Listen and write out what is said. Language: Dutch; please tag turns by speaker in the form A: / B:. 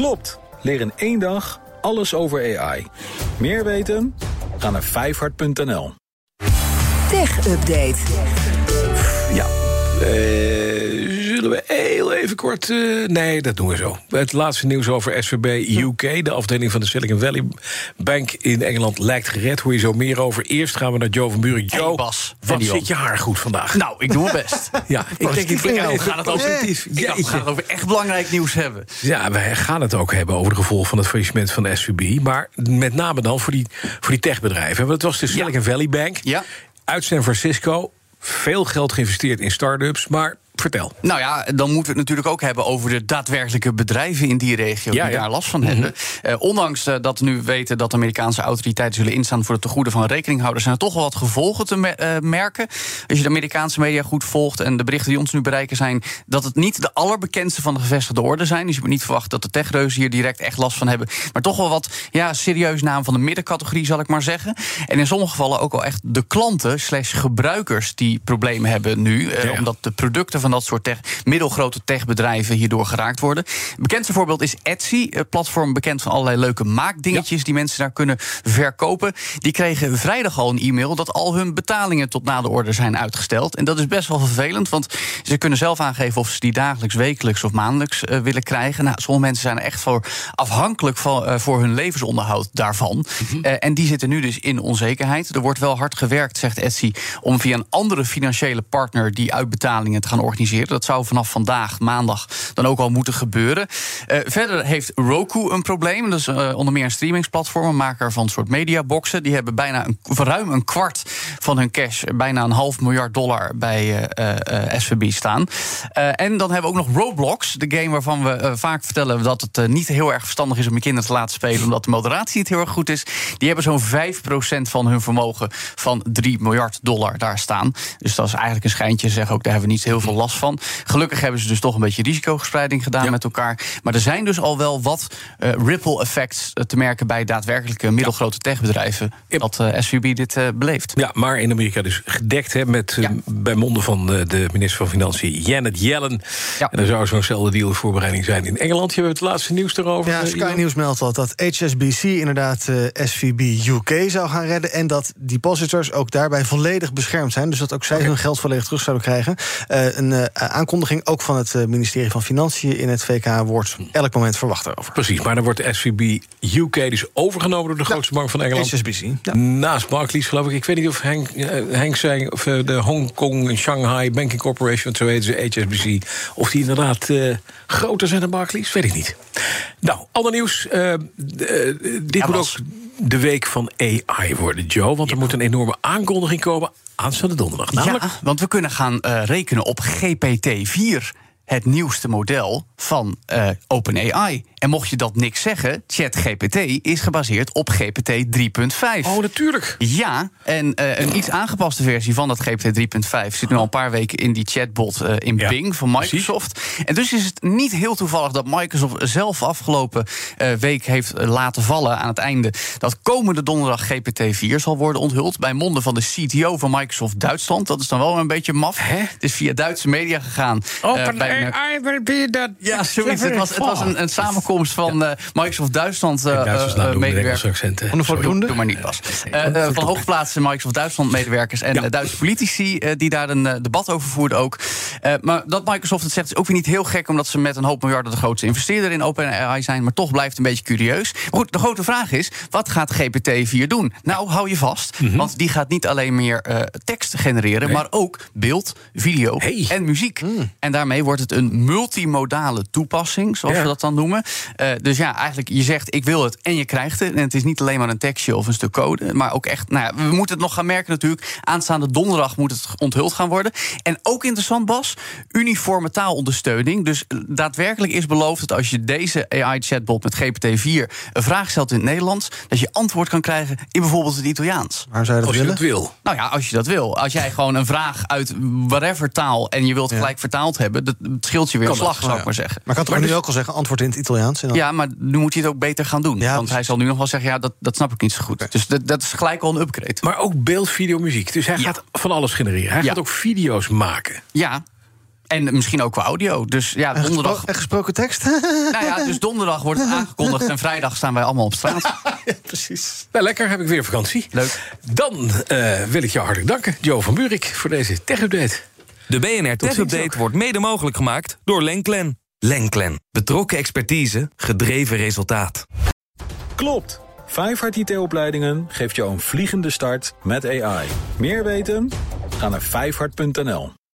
A: Klopt. Leer in één dag alles over AI. Meer weten? Ga naar vijfhart.nl.
B: Tech Update.
C: Ja. Eh, even kort... eh, nee, dat doen we zo. Het laatste nieuws over SVB UK. De afdeling van de Silicon Valley Bank in Engeland lijkt gered. Hoor je zo meer over. Eerst gaan we naar Joe van Buren. Joe,
D: Bas.
C: Wat zit je haar goed vandaag?
D: Nou, ik doe mijn best.
C: ja, ik denk, ik
D: we
C: ben even
D: gaan het over, ik dacht, we gaan het over echt belangrijk nieuws hebben.
C: Ja, wij gaan het ook hebben over de gevolgen van het faillissement van de SVB. Maar met name dan voor die, voor die techbedrijven. Want het was de Silicon Valley Bank.
D: Ja.
C: Uit San Francisco. Veel geld geïnvesteerd in start-ups. Maar vertel.
D: Nou ja, dan moeten we het natuurlijk ook hebben over de daadwerkelijke bedrijven in die regio
C: Ja,
D: die
C: ja. Mhm.
D: daar last van hebben. Eh, ondanks eh, dat we nu weten dat de Amerikaanse autoriteiten zullen instaan voor het tegoeden van rekeninghouders, zijn er toch wel wat gevolgen te me- eh, merken. Als je de Amerikaanse media goed volgt en de berichten die ons nu bereiken zijn dat het niet de allerbekendste van de gevestigde orde zijn. Dus je moet niet verwachten dat de techreuzen hier direct echt last van hebben. Maar toch wel wat ja, serieus naam van de middencategorie, zal ik maar zeggen. En in sommige gevallen ook wel echt de klanten slash gebruikers die problemen hebben nu.
C: Ja.
D: Omdat de producten van dat soort tech, middelgrote techbedrijven hierdoor geraakt worden. Het bekendste voorbeeld is Etsy, een platform bekend van allerlei leuke maakdingetjes die mensen daar kunnen verkopen. Die kregen vrijdag al een e-mail dat al hun betalingen tot na de orde zijn uitgesteld. En dat is best wel vervelend, want ze kunnen zelf aangeven of ze die dagelijks, wekelijks of maandelijks eh, willen krijgen. Nou, sommige mensen zijn er echt voor afhankelijk van, eh, voor hun levensonderhoud daarvan. Eh, en die zitten nu dus in onzekerheid. Er wordt wel hard gewerkt, zegt Etsy, om via een andere financiële partner die uitbetalingen te gaan organiseren. Dat zou vanaf vandaag, maandag, dan ook al moeten gebeuren. Eh, verder heeft Roku een probleem. Dat is eh, onder meer een streamingsplatform, een maker van soort mediaboxen. Die hebben bijna een, ruim een kwart van hun cash, bijna een half miljard dollar bij eh, eh, eh, SVB staan. En dan hebben we ook nog Roblox, de game waarvan we vaak vertellen dat het niet heel erg verstandig is om je kinderen te laten spelen, omdat de moderatie niet heel erg goed is. Die hebben zo'n 5% van hun vermogen van 3 miljard dollar daar staan. Dus dat is eigenlijk een schijntje. Ze zeggen ook, daar hebben we niet heel veel last van. Gelukkig hebben ze dus toch een beetje risicogespreiding gedaan met elkaar. Maar er zijn dus al wel wat ripple effects te merken bij daadwerkelijke middelgrote techbedrijven. Dat SVB dit beleeft.
C: Ja, maar in Amerika dus gedekt hè, met, eh, bij monden van eh, de minister van Financiën Janet Yellen. En er zou zo'nzelfde deal in voorbereiding zijn in Engeland. Je hebt het laatste nieuws erover.
E: Ja,
C: eh,
E: Sky? News meldt al dat HSBC inderdaad eh, SVB UK zou gaan redden... en dat depositors ook daarbij volledig beschermd zijn. Dus dat ook zij hun geld volledig terug zouden krijgen. Eh, een eh, aankondiging ook van het eh, ministerie van Financiën in het VK... wordt elk moment verwacht erover.
C: Precies, maar dan wordt de SVB UK dus overgenomen door de grootste bank van Engeland.
E: HSBC.
C: Naast Barclays, geloof ik. Ik weet niet of Henk, eh, Henk zei, of eh, de Hong Kong Shanghai Banking Corporation, zo heet ze, HSBC, of die inderdaad eh, groter zijn dan Barclays, weet ik niet. Nou, ander nieuws. eh, eh, dit moet ook de week van AI worden, Joe. Want er moet een enorme aankondiging komen aanstaande donderdag. Namelijk,
D: Ja, want we kunnen gaan eh, rekenen op GPT-4, het nieuwste model van eh, OpenAI. En mocht je dat niks zeggen, ChatGPT is gebaseerd op GPT 3.5.
C: Oh, natuurlijk.
D: Ja, en eh, een iets aangepaste versie van dat GPT 3.5 zit nu al een paar weken in die chatbot eh, in Bing van Microsoft. En dus is het niet heel toevallig dat Microsoft zelf afgelopen week heeft laten vallen aan het einde dat komende donderdag GPT-4 zal worden onthuld bij monden van de CTO van Microsoft Duitsland. Dat is dan wel een beetje maf. Het is via Duitse media gegaan. eh,
C: AI will be that.
D: ja, zoiets. Het was, het was een, een samenkomst van eh, Microsoft Duitsland eh,
C: Duitsers
D: eh, medewerkers. Sorry. Doe maar niet pas. Van hooggeplaatste Microsoft Duitsland medewerkers en Duitse politici die daar een debat over voerden ook. Eh, maar dat Microsoft het zegt is ook weer niet heel gek, omdat ze met een hoop miljarden de grootste investeerder in OpenAI zijn. Maar toch blijft het een beetje curieus. Maar goed, de grote vraag is: wat gaat GPT-4 doen? Nou, hou je vast, want die gaat niet alleen meer eh, tekst genereren,
C: Nee.
D: maar ook beeld, video en muziek. En daarmee wordt het een multimodale toepassing, zoals
C: Ja.
D: we dat dan noemen. Eh, dus ja, eigenlijk, je zegt ik wil het en je krijgt het. En het is niet alleen maar een tekstje of een stuk code, maar ook echt, nou ja, we moeten het nog gaan merken natuurlijk. Aanstaande donderdag moet het onthuld gaan worden. En ook interessant, Bas, uniforme taalondersteuning. Dus eh, daadwerkelijk is beloofd dat als je deze AI-chatbot met GPT-4 een vraag stelt in het Nederlands, dat je antwoord kan krijgen in bijvoorbeeld het Italiaans.
E: Waar zou je dat
C: Als je
E: willen?
C: dat wil.
D: Nou ja, als je dat wil. Als jij gewoon een vraag uit whatever taal en je wilt gelijk vertaald hebben, dat dat scheelt je weer een slag, zou ik
E: ja.
D: maar zeggen.
E: Maar kan toch nu ook al zeggen, antwoord in het Italiaans? En dan...
D: Ja, maar nu moet je het ook beter gaan doen. want hij zal nu nog wel zeggen, ja, dat, dat snap ik niet zo goed. Dus dat, dat is gelijk al een upgrade.
C: Maar ook beeld, video, muziek. Dus hij gaat van alles genereren. Hij gaat ook video's maken.
D: Ja. En misschien ook qua audio. Dus ja,
E: En,
D: donderdag.
E: gespro- en gesproken tekst?
D: Nou ja, dus donderdag wordt het aangekondigd. En vrijdag staan wij allemaal op straat.
E: ja, precies.
C: Nou, lekker, heb ik weer vakantie.
D: Leuk.
C: Dan eh, wil ik jou hartelijk danken, Joe van Buurik, voor deze tech-update.
F: De BNR Tech Update wordt mede mogelijk gemaakt door Lenklen. Lenklen. Betrokken expertise, gedreven resultaat.
A: Klopt. Vijfhart IT-opleidingen geeft jou een vliegende start met AI. Meer weten? Ga naar vijfhart.nl.